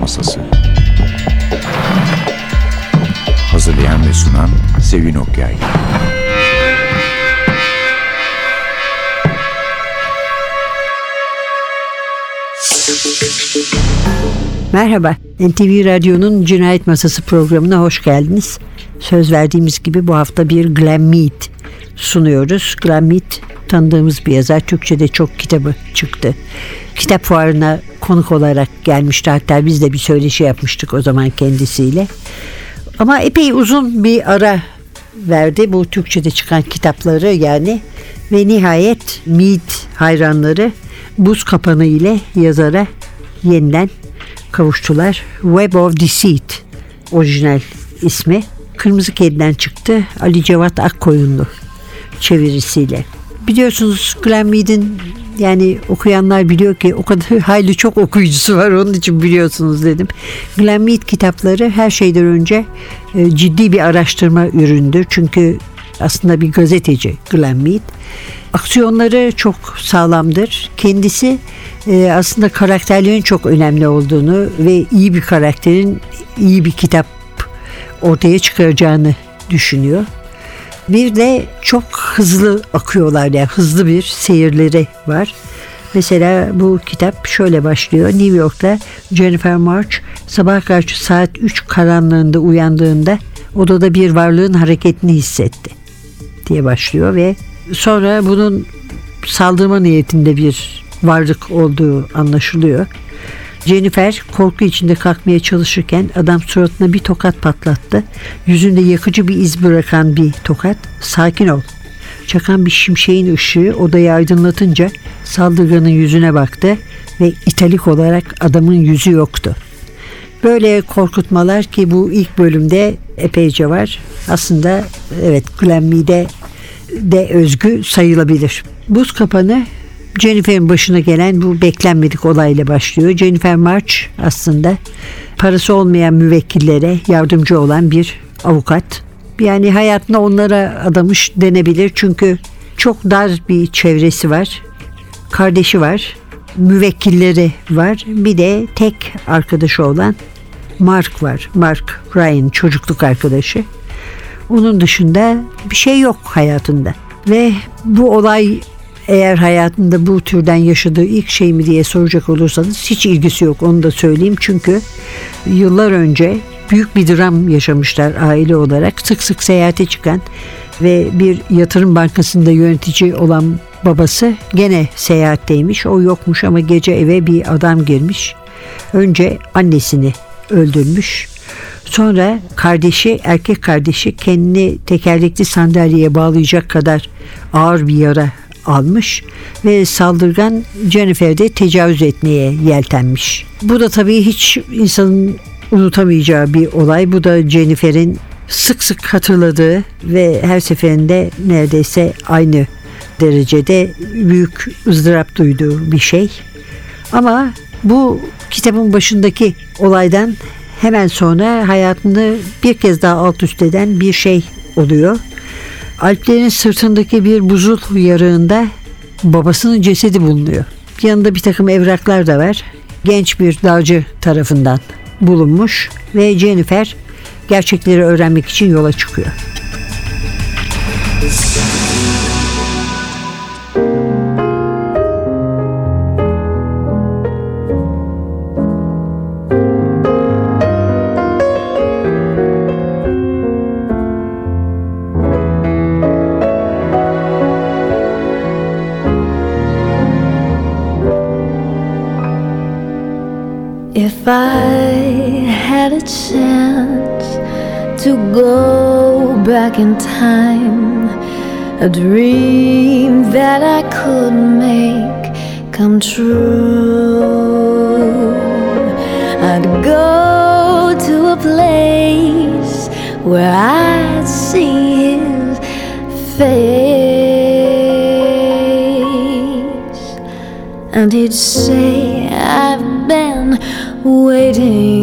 Masası Hazırlayan ve sunan Sevin Okyay Merhaba, NTV Radyo'nun Cinayet Masası programına hoş geldiniz. Söz verdiğimiz gibi bu hafta bir Glenn Mead sunuyoruz. Glenn Mead tanıdığımız bir yazar. Türkçe'de çok kitabı çıktı. Kitap fuarına konuk olarak gelmişti. Hatta biz de bir söyleşi yapmıştık o zaman kendisiyle. Ama epey uzun bir ara verdi bu Türkçe'de çıkan kitapları yani. Ve nihayet Mead hayranları buz kapanı ile yazara yeniden kavuştular. Web of Deceit orijinal ismi. Kırmızı Kedi'den çıktı. Ali Cevat Akkoyunlu çevirisiyle. Biliyorsunuz Glenn Mead'in yani okuyanlar biliyor ki o kadar hayli çok okuyucusu var onun için biliyorsunuz dedim. Glenn Mead kitapları her şeyden önce e, ciddi bir araştırma üründür. Çünkü aslında bir gazeteci Glenn Mead. Aksiyonları çok sağlamdır. Kendisi e, aslında karakterlerin çok önemli olduğunu ve iyi bir karakterin iyi bir kitap ortaya çıkaracağını düşünüyor. Bir de çok hızlı akıyorlar yani hızlı bir seyirleri var. Mesela bu kitap şöyle başlıyor. New York'ta Jennifer March sabah karşı saat 3 karanlığında uyandığında odada bir varlığın hareketini hissetti diye başlıyor ve sonra bunun saldırma niyetinde bir varlık olduğu anlaşılıyor. Jennifer korku içinde kalkmaya çalışırken adam suratına bir tokat patlattı. Yüzünde yakıcı bir iz bırakan bir tokat. Sakin ol. Çakan bir şimşeğin ışığı odayı aydınlatınca saldırganın yüzüne baktı ve italik olarak adamın yüzü yoktu. Böyle korkutmalar ki bu ilk bölümde epeyce var. Aslında evet Glenn Mead'e de özgü sayılabilir. Buz kapanı Jennifer'in başına gelen bu beklenmedik olayla başlıyor. Jennifer March aslında parası olmayan müvekkillere yardımcı olan bir avukat. Yani hayatını onlara adamış denebilir çünkü çok dar bir çevresi var. Kardeşi var, müvekkilleri var. Bir de tek arkadaşı olan Mark var. Mark Ryan çocukluk arkadaşı. Onun dışında bir şey yok hayatında. Ve bu olay eğer hayatında bu türden yaşadığı ilk şey mi diye soracak olursanız hiç ilgisi yok onu da söyleyeyim. Çünkü yıllar önce büyük bir dram yaşamışlar aile olarak. Sık sık seyahate çıkan ve bir yatırım bankasında yönetici olan babası gene seyahatteymiş. O yokmuş ama gece eve bir adam girmiş. Önce annesini öldürmüş. Sonra kardeşi, erkek kardeşi kendini tekerlekli sandalyeye bağlayacak kadar ağır bir yara almış ve saldırgan Jennifer'de tecavüz etmeye yeltenmiş. Bu da tabii hiç insanın unutamayacağı bir olay. Bu da Jennifer'in sık sık hatırladığı ve her seferinde neredeyse aynı derecede büyük ızdırap duyduğu bir şey. Ama bu kitabın başındaki olaydan hemen sonra hayatını bir kez daha alt üst eden bir şey oluyor. Alplerin sırtındaki bir buzul yarığında babasının cesedi bulunuyor. Yanında bir takım evraklar da var. Genç bir dağcı tarafından bulunmuş ve Jennifer gerçekleri öğrenmek için yola çıkıyor. In time, a dream that I could make come true, I'd go to a place where I'd see his face, and he'd say, I've been waiting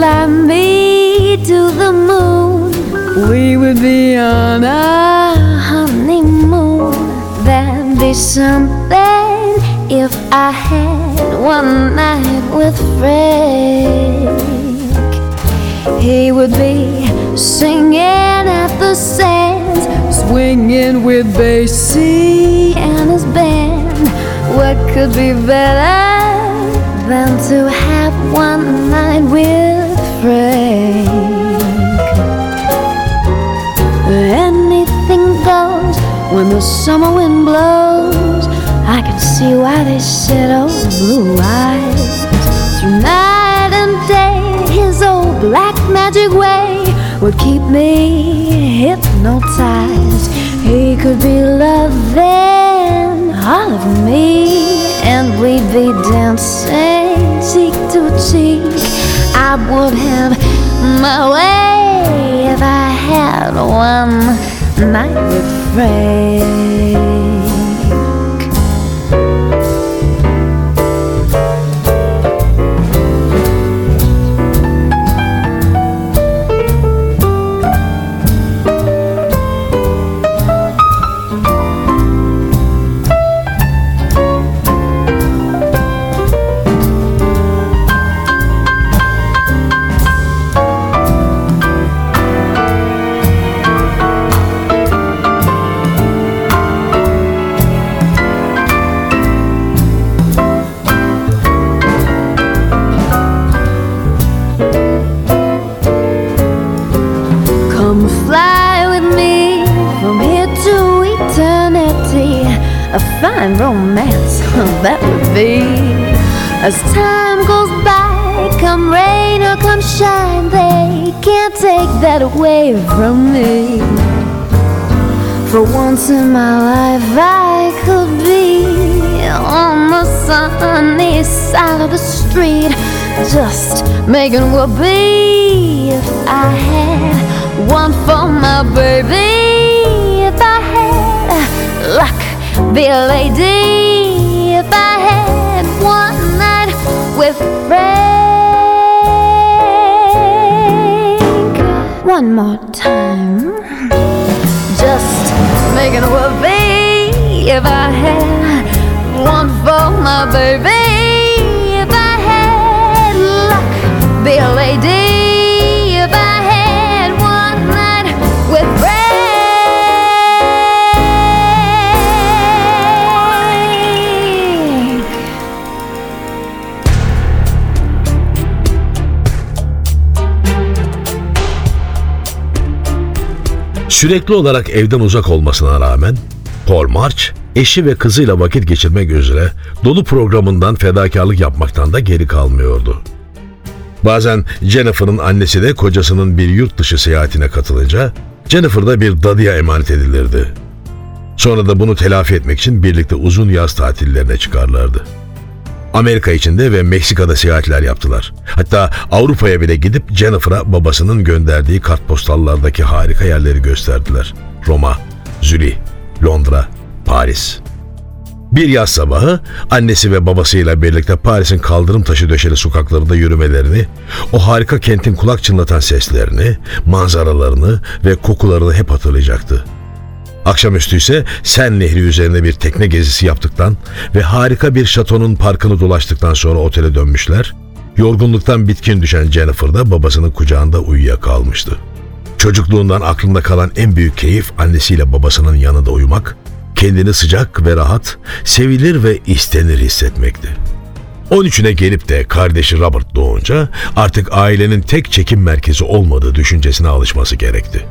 fly me to the moon, we would be on a honeymoon. That'd be something if I had one night with Frank. He would be singing at the sands, swinging with Basie and his band. What could be better than to have one night with Frank? Anything goes when the summer wind blows. I can see why they said, oh, blue eyes. Through night and day, his old black magic way would keep me hypnotized. He could be loving all of me, and we'd be dancing cheek to cheek. I would have my way if I had one night with Frank. A fine romance that would be. As time goes by, come rain or come shine, they can't take that away from me. For once in my life, I could be on the sunny side of the street, just making be if I had one for my baby. If I had luck, be a lady. If I had one night with Frank, one more time just making a whoopee if I had one for my baby. If I had luck, be a lady. Sürekli olarak evden uzak olmasına rağmen Paul March eşi ve kızıyla vakit geçirmek üzere dolu programından fedakarlık yapmaktan da geri kalmıyordu. Bazen Jennifer'ın annesi de kocasının bir yurt dışı seyahatine katılınca Jennifer da bir dadıya emanet edilirdi. Sonra da bunu telafi etmek için birlikte uzun yaz tatillerine çıkarlardı. Amerika içinde ve Meksika'da seyahatler yaptılar. Hatta Avrupa'ya bile gidip Jennifer'a babasının gönderdiği kartpostallardaki harika yerleri gösterdiler. Roma, Zürih, Londra, Paris. Bir yaz sabahı annesi ve babasıyla birlikte Paris'in kaldırım taşı döşeli sokaklarında yürümelerini, o harika kentin kulak çınlatan seslerini, manzaralarını ve kokularını hep hatırlayacaktı. Akşamüstü ise Sen Nehri üzerinde bir tekne gezisi yaptıktan ve harika bir şatonun parkını dolaştıktan sonra otele dönmüşler. Yorgunluktan bitkin düşen Jennifer da babasının kucağında uyuyakalmıştı. Çocukluğundan aklında kalan en büyük keyif annesiyle babasının yanında uyumak, kendini sıcak ve rahat, sevilir ve istenir hissetmekti. 13'üne gelip de kardeşi Robert doğunca artık ailenin tek çekim merkezi olmadığı düşüncesine alışması gerekti.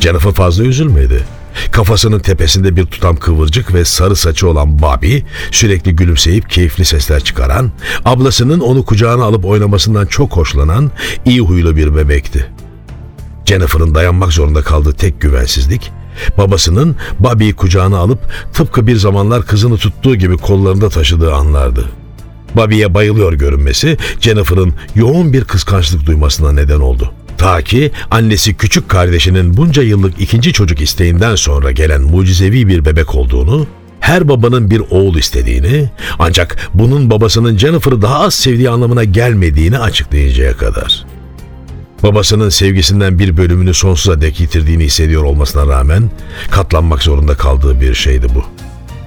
Jennifer fazla üzülmedi. Kafasının tepesinde bir tutam kıvırcık ve sarı saçı olan Bobby, sürekli gülümseyip keyifli sesler çıkaran, ablasının onu kucağına alıp oynamasından çok hoşlanan, iyi huylu bir bebekti. Jennifer'ın dayanmak zorunda kaldığı tek güvensizlik, babasının Bobby'yi kucağına alıp tıpkı bir zamanlar kızını tuttuğu gibi kollarında taşıdığı anlardı. Bobby'ye bayılıyor görünmesi Jennifer'ın yoğun bir kıskançlık duymasına neden oldu. Ta ki annesi küçük kardeşinin bunca yıllık ikinci çocuk isteğinden sonra gelen mucizevi bir bebek olduğunu her babanın bir oğul istediğini ancak bunun babasının Jennifer'ı daha az sevdiği anlamına gelmediğini açıklayıncaya kadar. Babasının sevgisinden bir bölümünü sonsuza dek yitirdiğini hissediyor olmasına rağmen katlanmak zorunda kaldığı bir şeydi bu.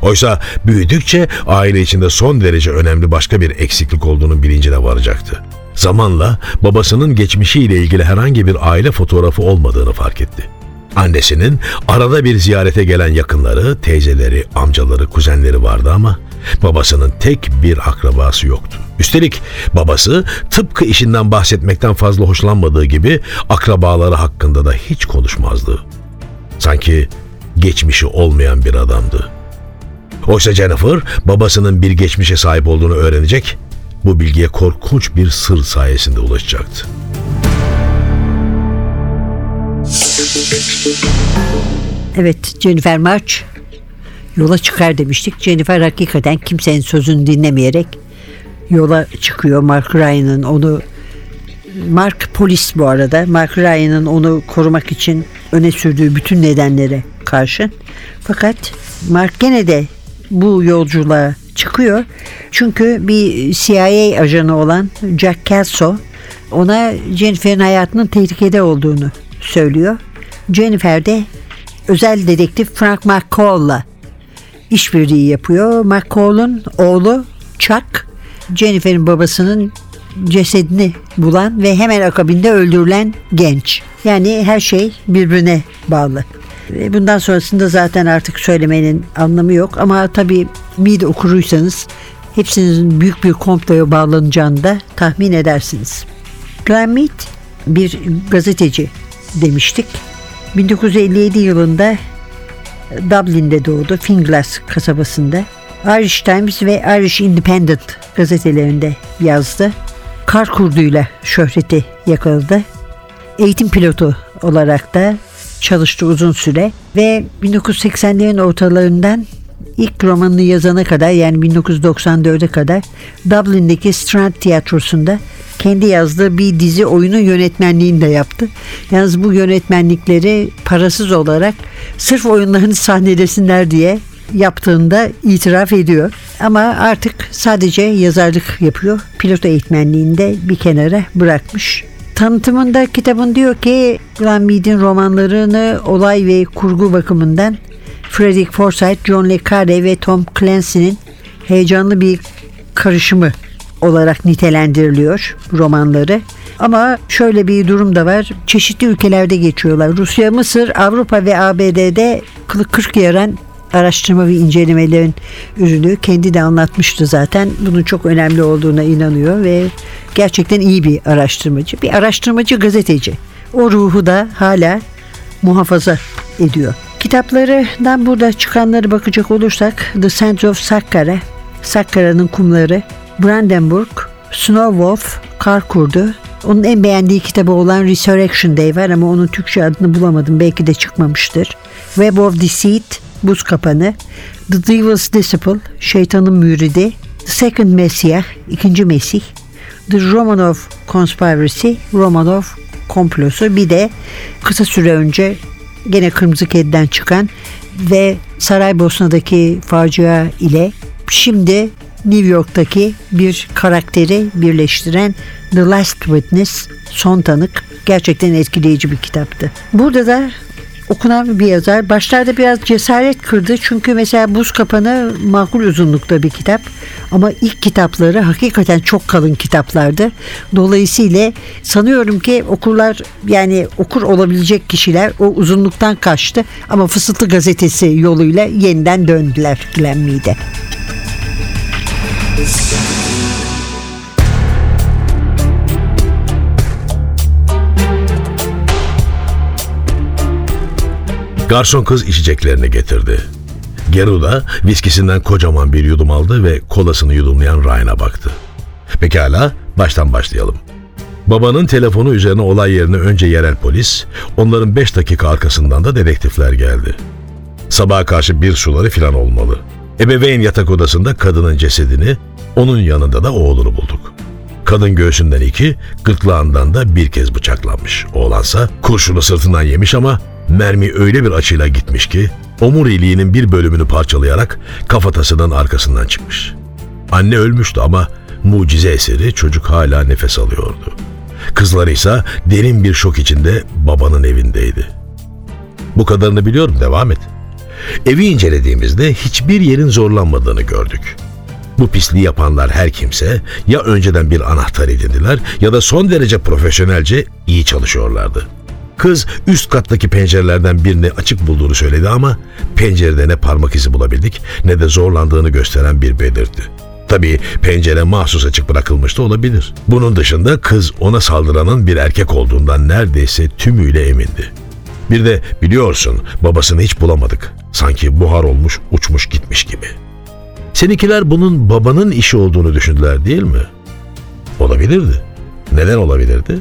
Oysa büyüdükçe aile içinde son derece önemli başka bir eksiklik olduğunun bilincine varacaktı. Zamanla babasının geçmişiyle ilgili herhangi bir aile fotoğrafı olmadığını fark etti. Annesinin arada bir ziyarete gelen yakınları, teyzeleri, amcaları, kuzenleri vardı ama babasının tek bir akrabası yoktu. Üstelik babası tıpkı işinden bahsetmekten fazla hoşlanmadığı gibi akrabaları hakkında da hiç konuşmazdı. Sanki geçmişi olmayan bir adamdı. Oysa Jennifer babasının bir geçmişe sahip olduğunu öğrenecek, bu bilgiye korkunç bir sır sayesinde ulaşacaktı. Evet Jennifer March yola çıkar demiştik. Jennifer hakikaten kimsenin sözünü dinlemeyerek yola çıkıyor. Mark Ryan'ın onu Mark polis bu arada. Mark Ryan'ın onu korumak için öne sürdüğü bütün nedenlere karşı. Fakat Mark gene de bu yolculuğa çıkıyor. Çünkü bir CIA ajanı olan Jack Kelso ona Jennifer'in hayatının tehlikede olduğunu söylüyor. Jennifer de özel dedektif Frank McCall'la işbirliği yapıyor. McCall'un oğlu Chuck, Jennifer'in babasının cesedini bulan ve hemen akabinde öldürülen genç. Yani her şey birbirine bağlı. Ve bundan sonrasında zaten artık söylemenin anlamı yok ama tabii Mead okuruysanız hepsinin büyük bir komploya bağlanacağını da tahmin edersiniz. Glenn Mead bir gazeteci demiştik. 1957 yılında Dublin'de doğdu. Finglas kasabasında. Irish Times ve Irish Independent gazetelerinde yazdı. Kar kurduyla şöhreti yakaladı. Eğitim pilotu olarak da çalıştı uzun süre ve 1980'lerin ortalarından ilk romanını yazana kadar yani 1994'e kadar Dublin'deki Strand Tiyatrosu'nda kendi yazdığı bir dizi oyunun yönetmenliğini de yaptı. Yalnız bu yönetmenlikleri parasız olarak sırf oyunlarını sahnelesinler diye yaptığında itiraf ediyor. Ama artık sadece yazarlık yapıyor. Pilot eğitmenliğinde bir kenara bırakmış. Tanıtımında kitabın diyor ki Glenn Mead'in romanlarını olay ve kurgu bakımından Frederick Forsyth, John le Carre ve Tom Clancy'nin heyecanlı bir karışımı olarak nitelendiriliyor romanları. Ama şöyle bir durum da var. Çeşitli ülkelerde geçiyorlar. Rusya, Mısır, Avrupa ve ABD'de kırk yaran araştırma ve incelemelerin ürünü. Kendi de anlatmıştı zaten. Bunun çok önemli olduğuna inanıyor ve gerçekten iyi bir araştırmacı. Bir araştırmacı gazeteci. O ruhu da hala muhafaza ediyor. Kitaplarından burada çıkanları bakacak olursak The Sands of Sakkara, Sakkara'nın kumları, Brandenburg, Snowwolf, Kar Kurdu. Onun en beğendiği kitabı olan Resurrection Day var ama onun Türkçe adını bulamadım. Belki de çıkmamıştır. Web of Deceit, Buz Kapanı, The Devil's Disciple, Şeytanın Müridi, The Second Messiah, İkinci Mesih, The Romanov Conspiracy, Romanov komplosu bir de kısa süre önce gene Kırmızı Kedi'den çıkan ve Saraybosna'daki facia ile şimdi New York'taki bir karakteri birleştiren The Last Witness, Son Tanık gerçekten etkileyici bir kitaptı. Burada da okunan bir yazar. Başlarda biraz cesaret kırdı çünkü mesela Buz Kapanı makul uzunlukta bir kitap ama ilk kitapları hakikaten çok kalın kitaplardı. Dolayısıyla sanıyorum ki okurlar yani okur olabilecek kişiler o uzunluktan kaçtı ama Fısıltı Gazetesi yoluyla yeniden döndüler Glenn Garson kız içeceklerini getirdi. Geruda viskisinden kocaman bir yudum aldı ve kolasını yudumlayan Ryan'a baktı. Pekala, baştan başlayalım. Babanın telefonu üzerine olay yerine önce yerel polis, onların 5 dakika arkasından da dedektifler geldi. Sabaha karşı bir suları filan olmalı. Ebeveyn yatak odasında kadının cesedini, onun yanında da oğlunu bulduk. Kadın göğsünden iki, gırtlağından da bir kez bıçaklanmış. Oğlansa kurşunu sırtından yemiş ama mermi öyle bir açıyla gitmiş ki omuriliğinin bir bölümünü parçalayarak kafatasının arkasından çıkmış. Anne ölmüştü ama mucize eseri çocuk hala nefes alıyordu. Kızları ise derin bir şok içinde babanın evindeydi. Bu kadarını biliyorum devam et. Evi incelediğimizde hiçbir yerin zorlanmadığını gördük. Bu pisliği yapanlar her kimse ya önceden bir anahtar edindiler ya da son derece profesyonelce iyi çalışıyorlardı. Kız üst kattaki pencerelerden birini açık bulduğunu söyledi ama pencerede ne parmak izi bulabildik ne de zorlandığını gösteren bir belirti. Tabii pencere mahsus açık bırakılmış da olabilir. Bunun dışında kız ona saldıranın bir erkek olduğundan neredeyse tümüyle emindi. Bir de biliyorsun babasını hiç bulamadık. Sanki buhar olmuş uçmuş gitmiş gibi. Seninkiler bunun babanın işi olduğunu düşündüler değil mi? Olabilirdi. Neden olabilirdi?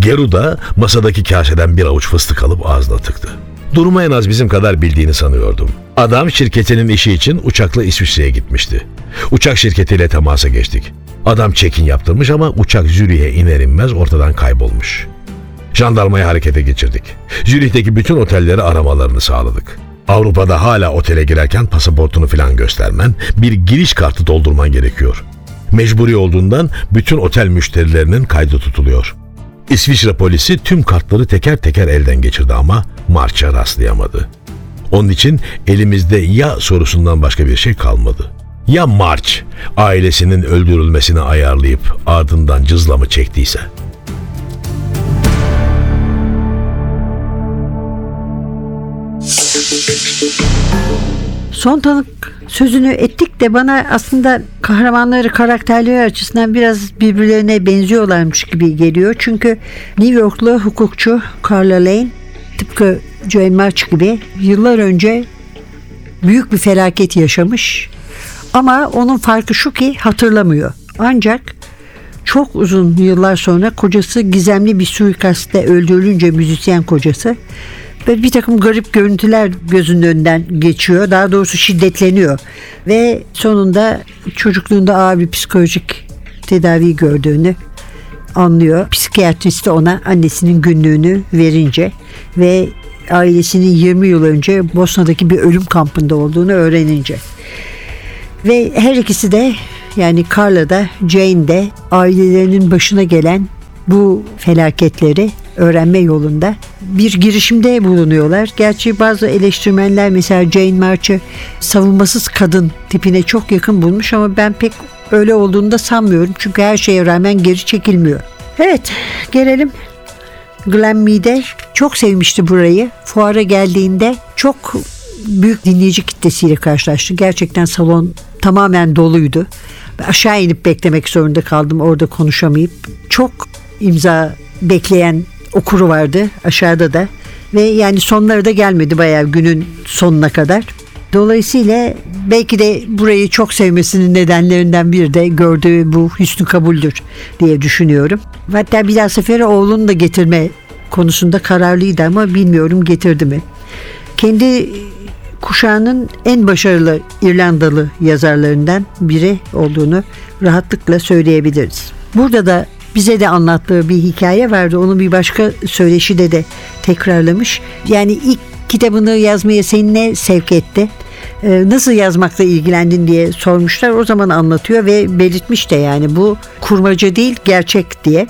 Geru da masadaki kaseden bir avuç fıstık alıp ağzına tıktı. Durumu en az bizim kadar bildiğini sanıyordum. Adam şirketinin işi için uçakla İsviçre'ye gitmişti. Uçak şirketiyle temasa geçtik. Adam çekin yaptırmış ama uçak Zürih'e iner inmez ortadan kaybolmuş. Jandarmayı harekete geçirdik. Zürih'teki bütün otelleri aramalarını sağladık. Avrupa'da hala otele girerken pasaportunu falan göstermen, bir giriş kartı doldurman gerekiyor. Mecburi olduğundan bütün otel müşterilerinin kaydı tutuluyor. İsviçre polisi tüm kartları teker teker elden geçirdi ama Març'a rastlayamadı. Onun için elimizde ya sorusundan başka bir şey kalmadı. Ya Març ailesinin öldürülmesini ayarlayıp ardından cızlamı çektiyse? Son tanık sözünü ettik de bana aslında kahramanları karakterleri açısından biraz birbirlerine benziyorlarmış gibi geliyor. Çünkü New Yorklu hukukçu Carla Lane tıpkı Joanne March gibi yıllar önce büyük bir felaket yaşamış. Ama onun farkı şu ki hatırlamıyor. Ancak çok uzun yıllar sonra kocası gizemli bir suikastte öldürülünce müzisyen kocası ve bir takım garip görüntüler gözünün önünden geçiyor. Daha doğrusu şiddetleniyor. Ve sonunda çocukluğunda ağır bir psikolojik tedavi gördüğünü anlıyor. Psikiyatrist ona annesinin günlüğünü verince ve ailesinin 20 yıl önce Bosna'daki bir ölüm kampında olduğunu öğrenince. Ve her ikisi de yani Carla da Jane de ailelerinin başına gelen bu felaketleri öğrenme yolunda bir girişimde bulunuyorlar. Gerçi bazı eleştirmenler mesela Jane March'ı savunmasız kadın tipine çok yakın bulmuş ama ben pek öyle olduğunu da sanmıyorum. Çünkü her şeye rağmen geri çekilmiyor. Evet gelelim Glen Mead'e çok sevmişti burayı. Fuara geldiğinde çok büyük dinleyici kitlesiyle karşılaştı. Gerçekten salon tamamen doluydu. Aşağı inip beklemek zorunda kaldım orada konuşamayıp. Çok imza bekleyen okuru vardı aşağıda da ve yani sonları da gelmedi bayağı günün sonuna kadar. Dolayısıyla belki de burayı çok sevmesinin nedenlerinden biri de gördüğü bu hüsnü kabuldür diye düşünüyorum. Hatta bir daha sefere oğlunu da getirme konusunda kararlıydı ama bilmiyorum getirdi mi. Kendi kuşağının en başarılı İrlandalı yazarlarından biri olduğunu rahatlıkla söyleyebiliriz. Burada da bize de anlattığı bir hikaye vardı. Onu bir başka söyleşide de tekrarlamış. Yani ilk kitabını yazmaya seni ne sevk etti? Ee, nasıl yazmakla ilgilendin diye sormuşlar. O zaman anlatıyor ve belirtmiş de yani bu kurmaca değil gerçek diye.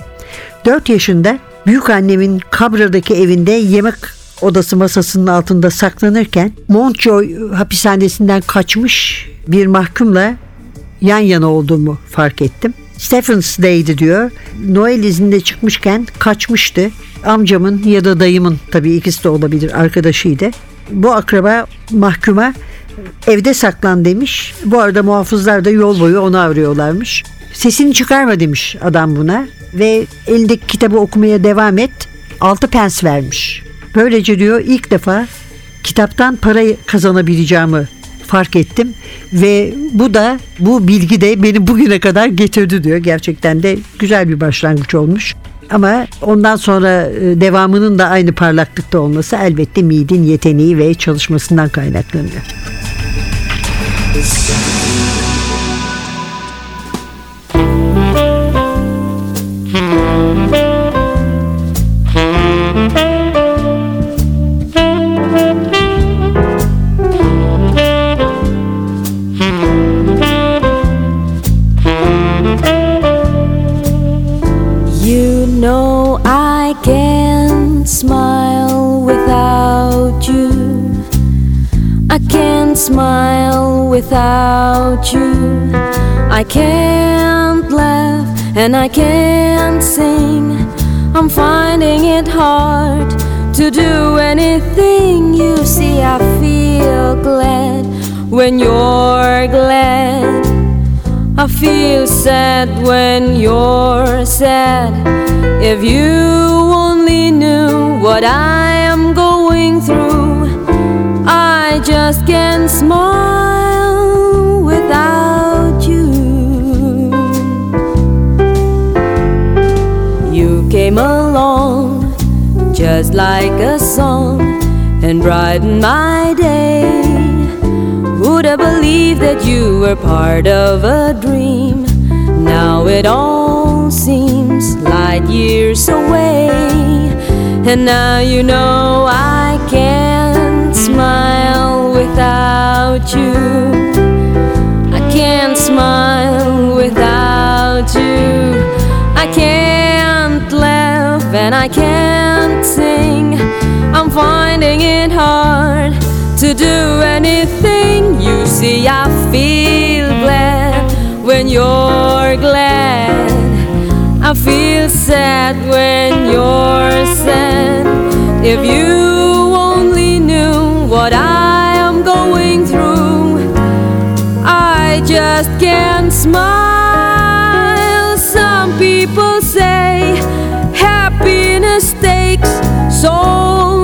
4 yaşında büyük annemin Kabra'daki evinde yemek odası masasının altında saklanırken Montjoy hapishanesinden kaçmış bir mahkumla yan yana olduğumu fark ettim. Stephens Day'di diyor. Noel izninde çıkmışken kaçmıştı. Amcamın ya da dayımın tabii ikisi de olabilir arkadaşıydı. Bu akraba mahkuma evde saklan demiş. Bu arada muhafızlar da yol boyu onu arıyorlarmış. Sesini çıkarma demiş adam buna ve elindeki kitabı okumaya devam et. Altı pens vermiş. Böylece diyor ilk defa kitaptan para kazanabileceğimi fark ettim ve bu da bu bilgi de beni bugüne kadar getirdi diyor. Gerçekten de güzel bir başlangıç olmuş. Ama ondan sonra e, devamının da aynı parlaklıkta olması elbette Mead'in yeteneği ve çalışmasından kaynaklanıyor. Without you. I can't laugh and I can't sing. I'm finding it hard to do anything. You see, I feel glad when you're glad. I feel sad when you're sad. If you only knew what I am going through, I just can't smile just like a song and brightened my day. Would I believe that you were part of a dream? Now it all seems light years away. And now you know I can't smile without you. I can't smile without you. I can't and I can't sing. I'm finding it hard to do anything. You see, I feel glad when you're glad. I feel sad when you're sad. If you only knew what I am going through, I just can't smile. soul.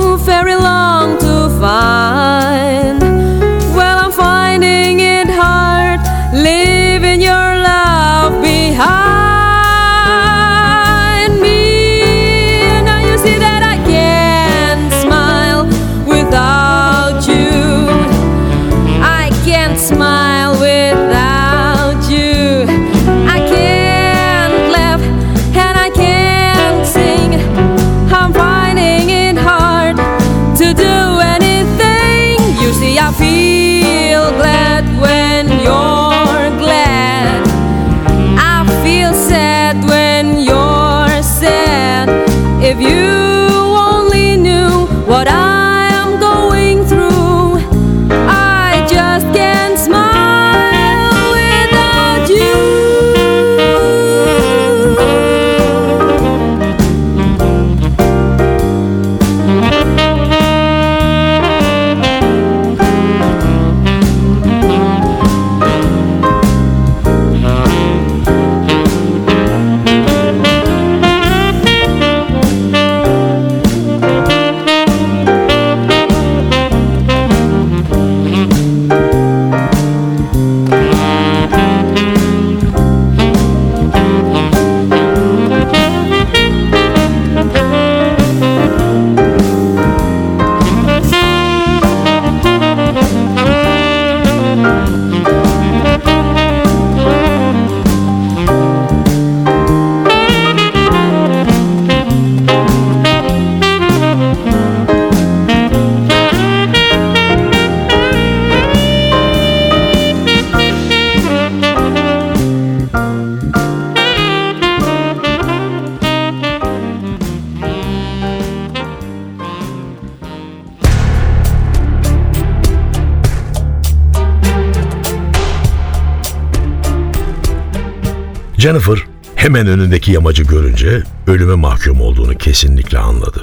Jennifer hemen önündeki yamacı görünce ölüme mahkum olduğunu kesinlikle anladı.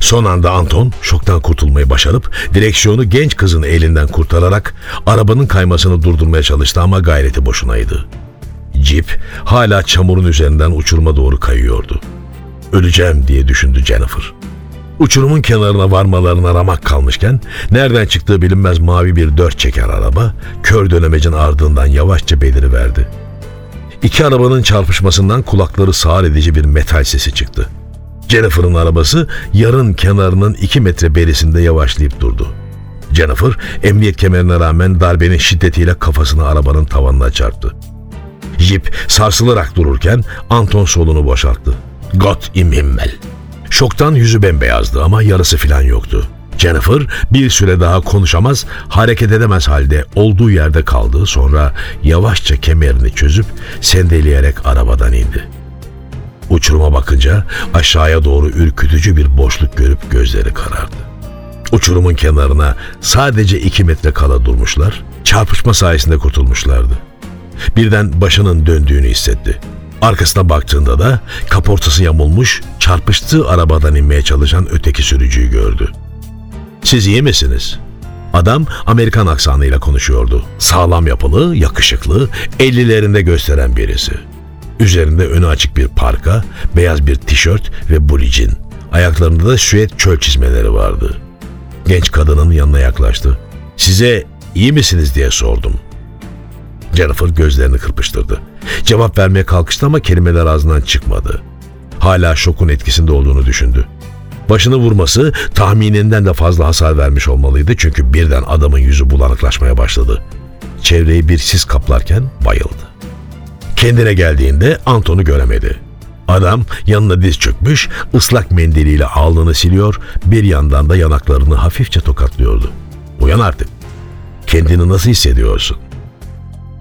Son anda Anton şoktan kurtulmayı başarıp direksiyonu genç kızın elinden kurtararak arabanın kaymasını durdurmaya çalıştı ama gayreti boşunaydı. Jeep hala çamurun üzerinden uçuruma doğru kayıyordu. Öleceğim diye düşündü Jennifer. Uçurumun kenarına varmalarına ramak kalmışken nereden çıktığı bilinmez mavi bir dört çeker araba kör dönemecin ardından yavaşça beliriverdi. İki arabanın çarpışmasından kulakları sağır edici bir metal sesi çıktı. Jennifer'ın arabası yarın kenarının iki metre berisinde yavaşlayıp durdu. Jennifer emniyet kemerine rağmen darbenin şiddetiyle kafasını arabanın tavanına çarptı. Jeep sarsılarak dururken Anton solunu boşalttı. Gott im Himmel. Şoktan yüzü bembeyazdı ama yarısı filan yoktu. Jennifer bir süre daha konuşamaz, hareket edemez halde olduğu yerde kaldı. Sonra yavaşça kemerini çözüp sendeleyerek arabadan indi. Uçuruma bakınca aşağıya doğru ürkütücü bir boşluk görüp gözleri karardı. Uçurumun kenarına sadece iki metre kala durmuşlar, çarpışma sayesinde kurtulmuşlardı. Birden başının döndüğünü hissetti. Arkasına baktığında da kaportası yamulmuş, çarpıştığı arabadan inmeye çalışan öteki sürücüyü gördü. Siz iyi misiniz? Adam Amerikan aksanıyla konuşuyordu. Sağlam yapılı, yakışıklı, ellilerinde gösteren birisi. Üzerinde önü açık bir parka, beyaz bir tişört ve bulicin. Ayaklarında da süet çöl çizmeleri vardı. Genç kadının yanına yaklaştı. Size iyi misiniz diye sordum. Jennifer gözlerini kırpıştırdı. Cevap vermeye kalkıştı ama kelimeler ağzından çıkmadı. Hala şokun etkisinde olduğunu düşündü. Başını vurması tahmininden de fazla hasar vermiş olmalıydı çünkü birden adamın yüzü bulanıklaşmaya başladı. Çevreyi bir sis kaplarken bayıldı. Kendine geldiğinde Anton'u göremedi. Adam yanına diz çökmüş, ıslak mendiliyle alnını siliyor, bir yandan da yanaklarını hafifçe tokatlıyordu. Uyan artık. Kendini nasıl hissediyorsun?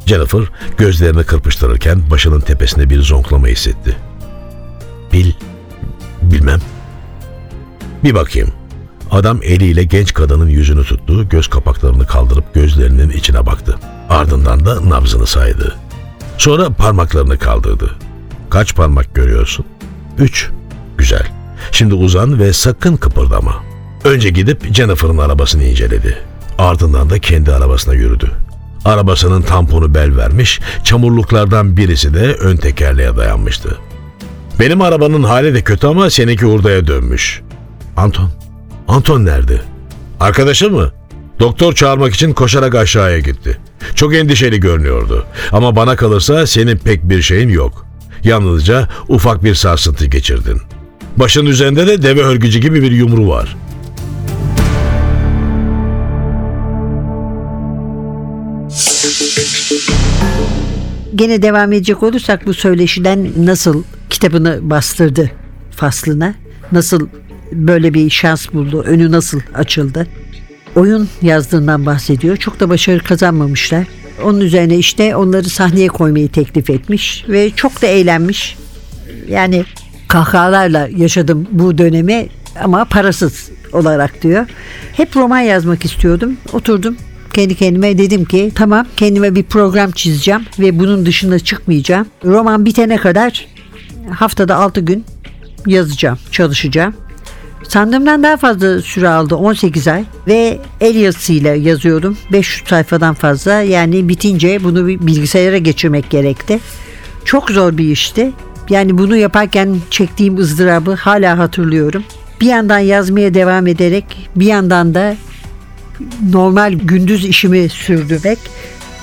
Jennifer gözlerini kırpıştırırken başının tepesinde bir zonklama hissetti. Bil, bilmem. Bir bakayım. Adam eliyle genç kadının yüzünü tuttu, göz kapaklarını kaldırıp gözlerinin içine baktı. Ardından da nabzını saydı. Sonra parmaklarını kaldırdı. Kaç parmak görüyorsun? Üç. Güzel. Şimdi uzan ve sakın kıpırdama. Önce gidip Jennifer'ın arabasını inceledi. Ardından da kendi arabasına yürüdü. Arabasının tamponu bel vermiş, çamurluklardan birisi de ön tekerleğe dayanmıştı. Benim arabanın hali de kötü ama seninki hurdaya dönmüş. Anton, Anton nerede? Arkadaşı mı? Doktor çağırmak için koşarak aşağıya gitti. Çok endişeli görünüyordu. Ama bana kalırsa senin pek bir şeyin yok. Yalnızca ufak bir sarsıntı geçirdin. Başın üzerinde de deve hörgücü gibi bir yumru var. Gene devam edecek olursak bu söyleşiden nasıl kitabını bastırdı faslına, nasıl böyle bir şans buldu, önü nasıl açıldı. Oyun yazdığından bahsediyor. Çok da başarı kazanmamışlar. Onun üzerine işte onları sahneye koymayı teklif etmiş ve çok da eğlenmiş. Yani kahkahalarla yaşadım bu dönemi ama parasız olarak diyor. Hep roman yazmak istiyordum. Oturdum kendi kendime dedim ki tamam kendime bir program çizeceğim ve bunun dışına çıkmayacağım. Roman bitene kadar haftada 6 gün yazacağım, çalışacağım. Sandığımdan daha fazla süre aldı 18 ay ve el yazısıyla yazıyordum 500 sayfadan fazla yani bitince bunu bilgisayara geçirmek gerekti. Çok zor bir işti. Yani bunu yaparken çektiğim ızdırabı hala hatırlıyorum. Bir yandan yazmaya devam ederek bir yandan da normal gündüz işimi sürdürmek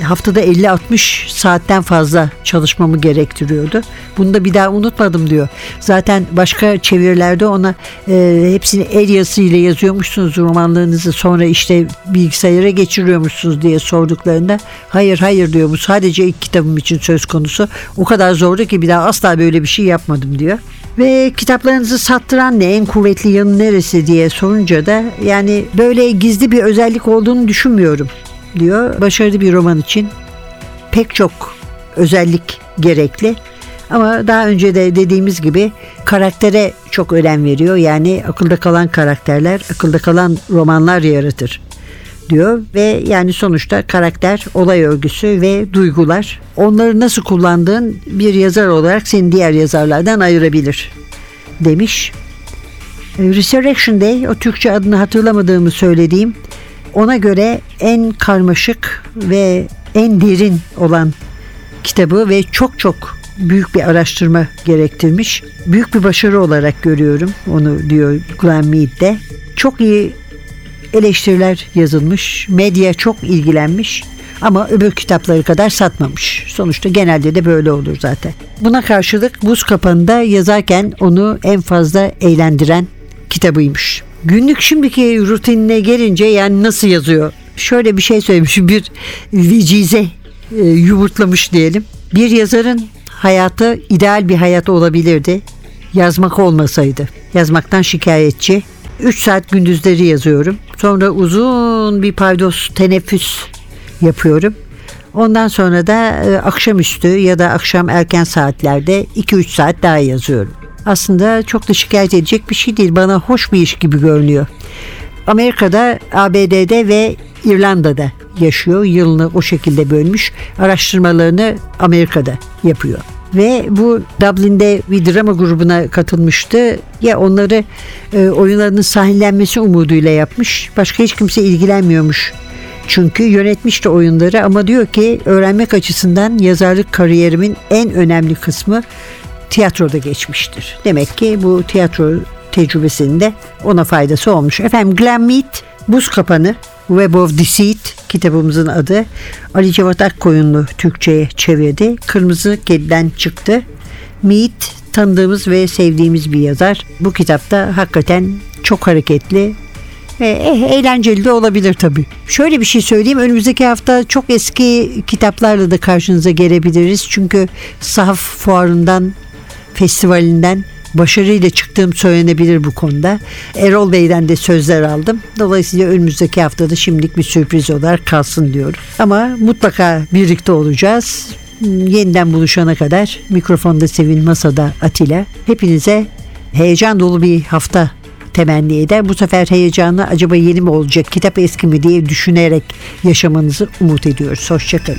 haftada 50-60 saatten fazla çalışmamı gerektiriyordu. Bunu da bir daha unutmadım diyor. Zaten başka çevirilerde ona e, hepsini el yazısıyla yazıyormuşsunuz romanlarınızı sonra işte bilgisayara geçiriyormuşsunuz diye sorduklarında hayır hayır diyor bu sadece ilk kitabım için söz konusu. O kadar zordu ki bir daha asla böyle bir şey yapmadım diyor. Ve kitaplarınızı sattıran ne en kuvvetli yanı neresi diye sorunca da yani böyle gizli bir özellik olduğunu düşünmüyorum diyor. Başarılı bir roman için pek çok özellik gerekli. Ama daha önce de dediğimiz gibi karaktere çok önem veriyor. Yani akılda kalan karakterler, akılda kalan romanlar yaratır diyor ve yani sonuçta karakter, olay örgüsü ve duygular onları nasıl kullandığın bir yazar olarak seni diğer yazarlardan ayırabilir demiş. Resurrection Day o Türkçe adını hatırlamadığımı söylediğim ona göre en karmaşık ve en derin olan kitabı ve çok çok büyük bir araştırma gerektirmiş. Büyük bir başarı olarak görüyorum onu diyor Glenn Mead'de. Çok iyi eleştiriler yazılmış, medya çok ilgilenmiş ama öbür kitapları kadar satmamış. Sonuçta genelde de böyle olur zaten. Buna karşılık Buz Kapanı'nda yazarken onu en fazla eğlendiren kitabıymış. Günlük şimdiki rutinine gelince yani nasıl yazıyor? Şöyle bir şey söylemiş bir vecize e, yumurtlamış diyelim. Bir yazarın hayatı ideal bir hayat olabilirdi. Yazmak olmasaydı. Yazmaktan şikayetçi. 3 saat gündüzleri yazıyorum. Sonra uzun bir paydos teneffüs yapıyorum. Ondan sonra da e, akşamüstü ya da akşam erken saatlerde 2-3 saat daha yazıyorum. Aslında çok da şikayet edecek bir şey değil. Bana hoş bir iş gibi görünüyor. Amerika'da, ABD'de ve İrlanda'da yaşıyor. Yılını o şekilde bölmüş. Araştırmalarını Amerika'da yapıyor. Ve bu Dublin'de bir drama grubuna katılmıştı. Ya onları e, oyunlarının sahillenmesi umuduyla yapmış. Başka hiç kimse ilgilenmiyormuş. Çünkü yönetmiş de oyunları ama diyor ki öğrenmek açısından yazarlık kariyerimin en önemli kısmı tiyatroda geçmiştir. Demek ki bu tiyatro tecrübesinde ona faydası olmuş. Efendim Glenn Mead, Buz Kapanı, Web of Deceit kitabımızın adı. Ali Cevat Akkoyunlu Türkçe'ye çevirdi. Kırmızı Kedi'den çıktı. Mead tanıdığımız ve sevdiğimiz bir yazar. Bu kitapta hakikaten çok hareketli eh, eğlenceli de olabilir tabii. Şöyle bir şey söyleyeyim. Önümüzdeki hafta çok eski kitaplarla da karşınıza gelebiliriz. Çünkü Sahaf Fuarı'ndan, festivalinden başarıyla çıktığım söylenebilir bu konuda. Erol Bey'den de sözler aldım. Dolayısıyla önümüzdeki haftada şimdilik bir sürpriz olarak kalsın diyorum. Ama mutlaka birlikte olacağız. Yeniden buluşana kadar mikrofonda Sevin Masada Atilla. Hepinize heyecan dolu bir hafta temenni eder. Bu sefer heyecanı acaba yeni mi olacak, kitap eski mi diye düşünerek yaşamanızı umut ediyoruz. Hoşçakalın.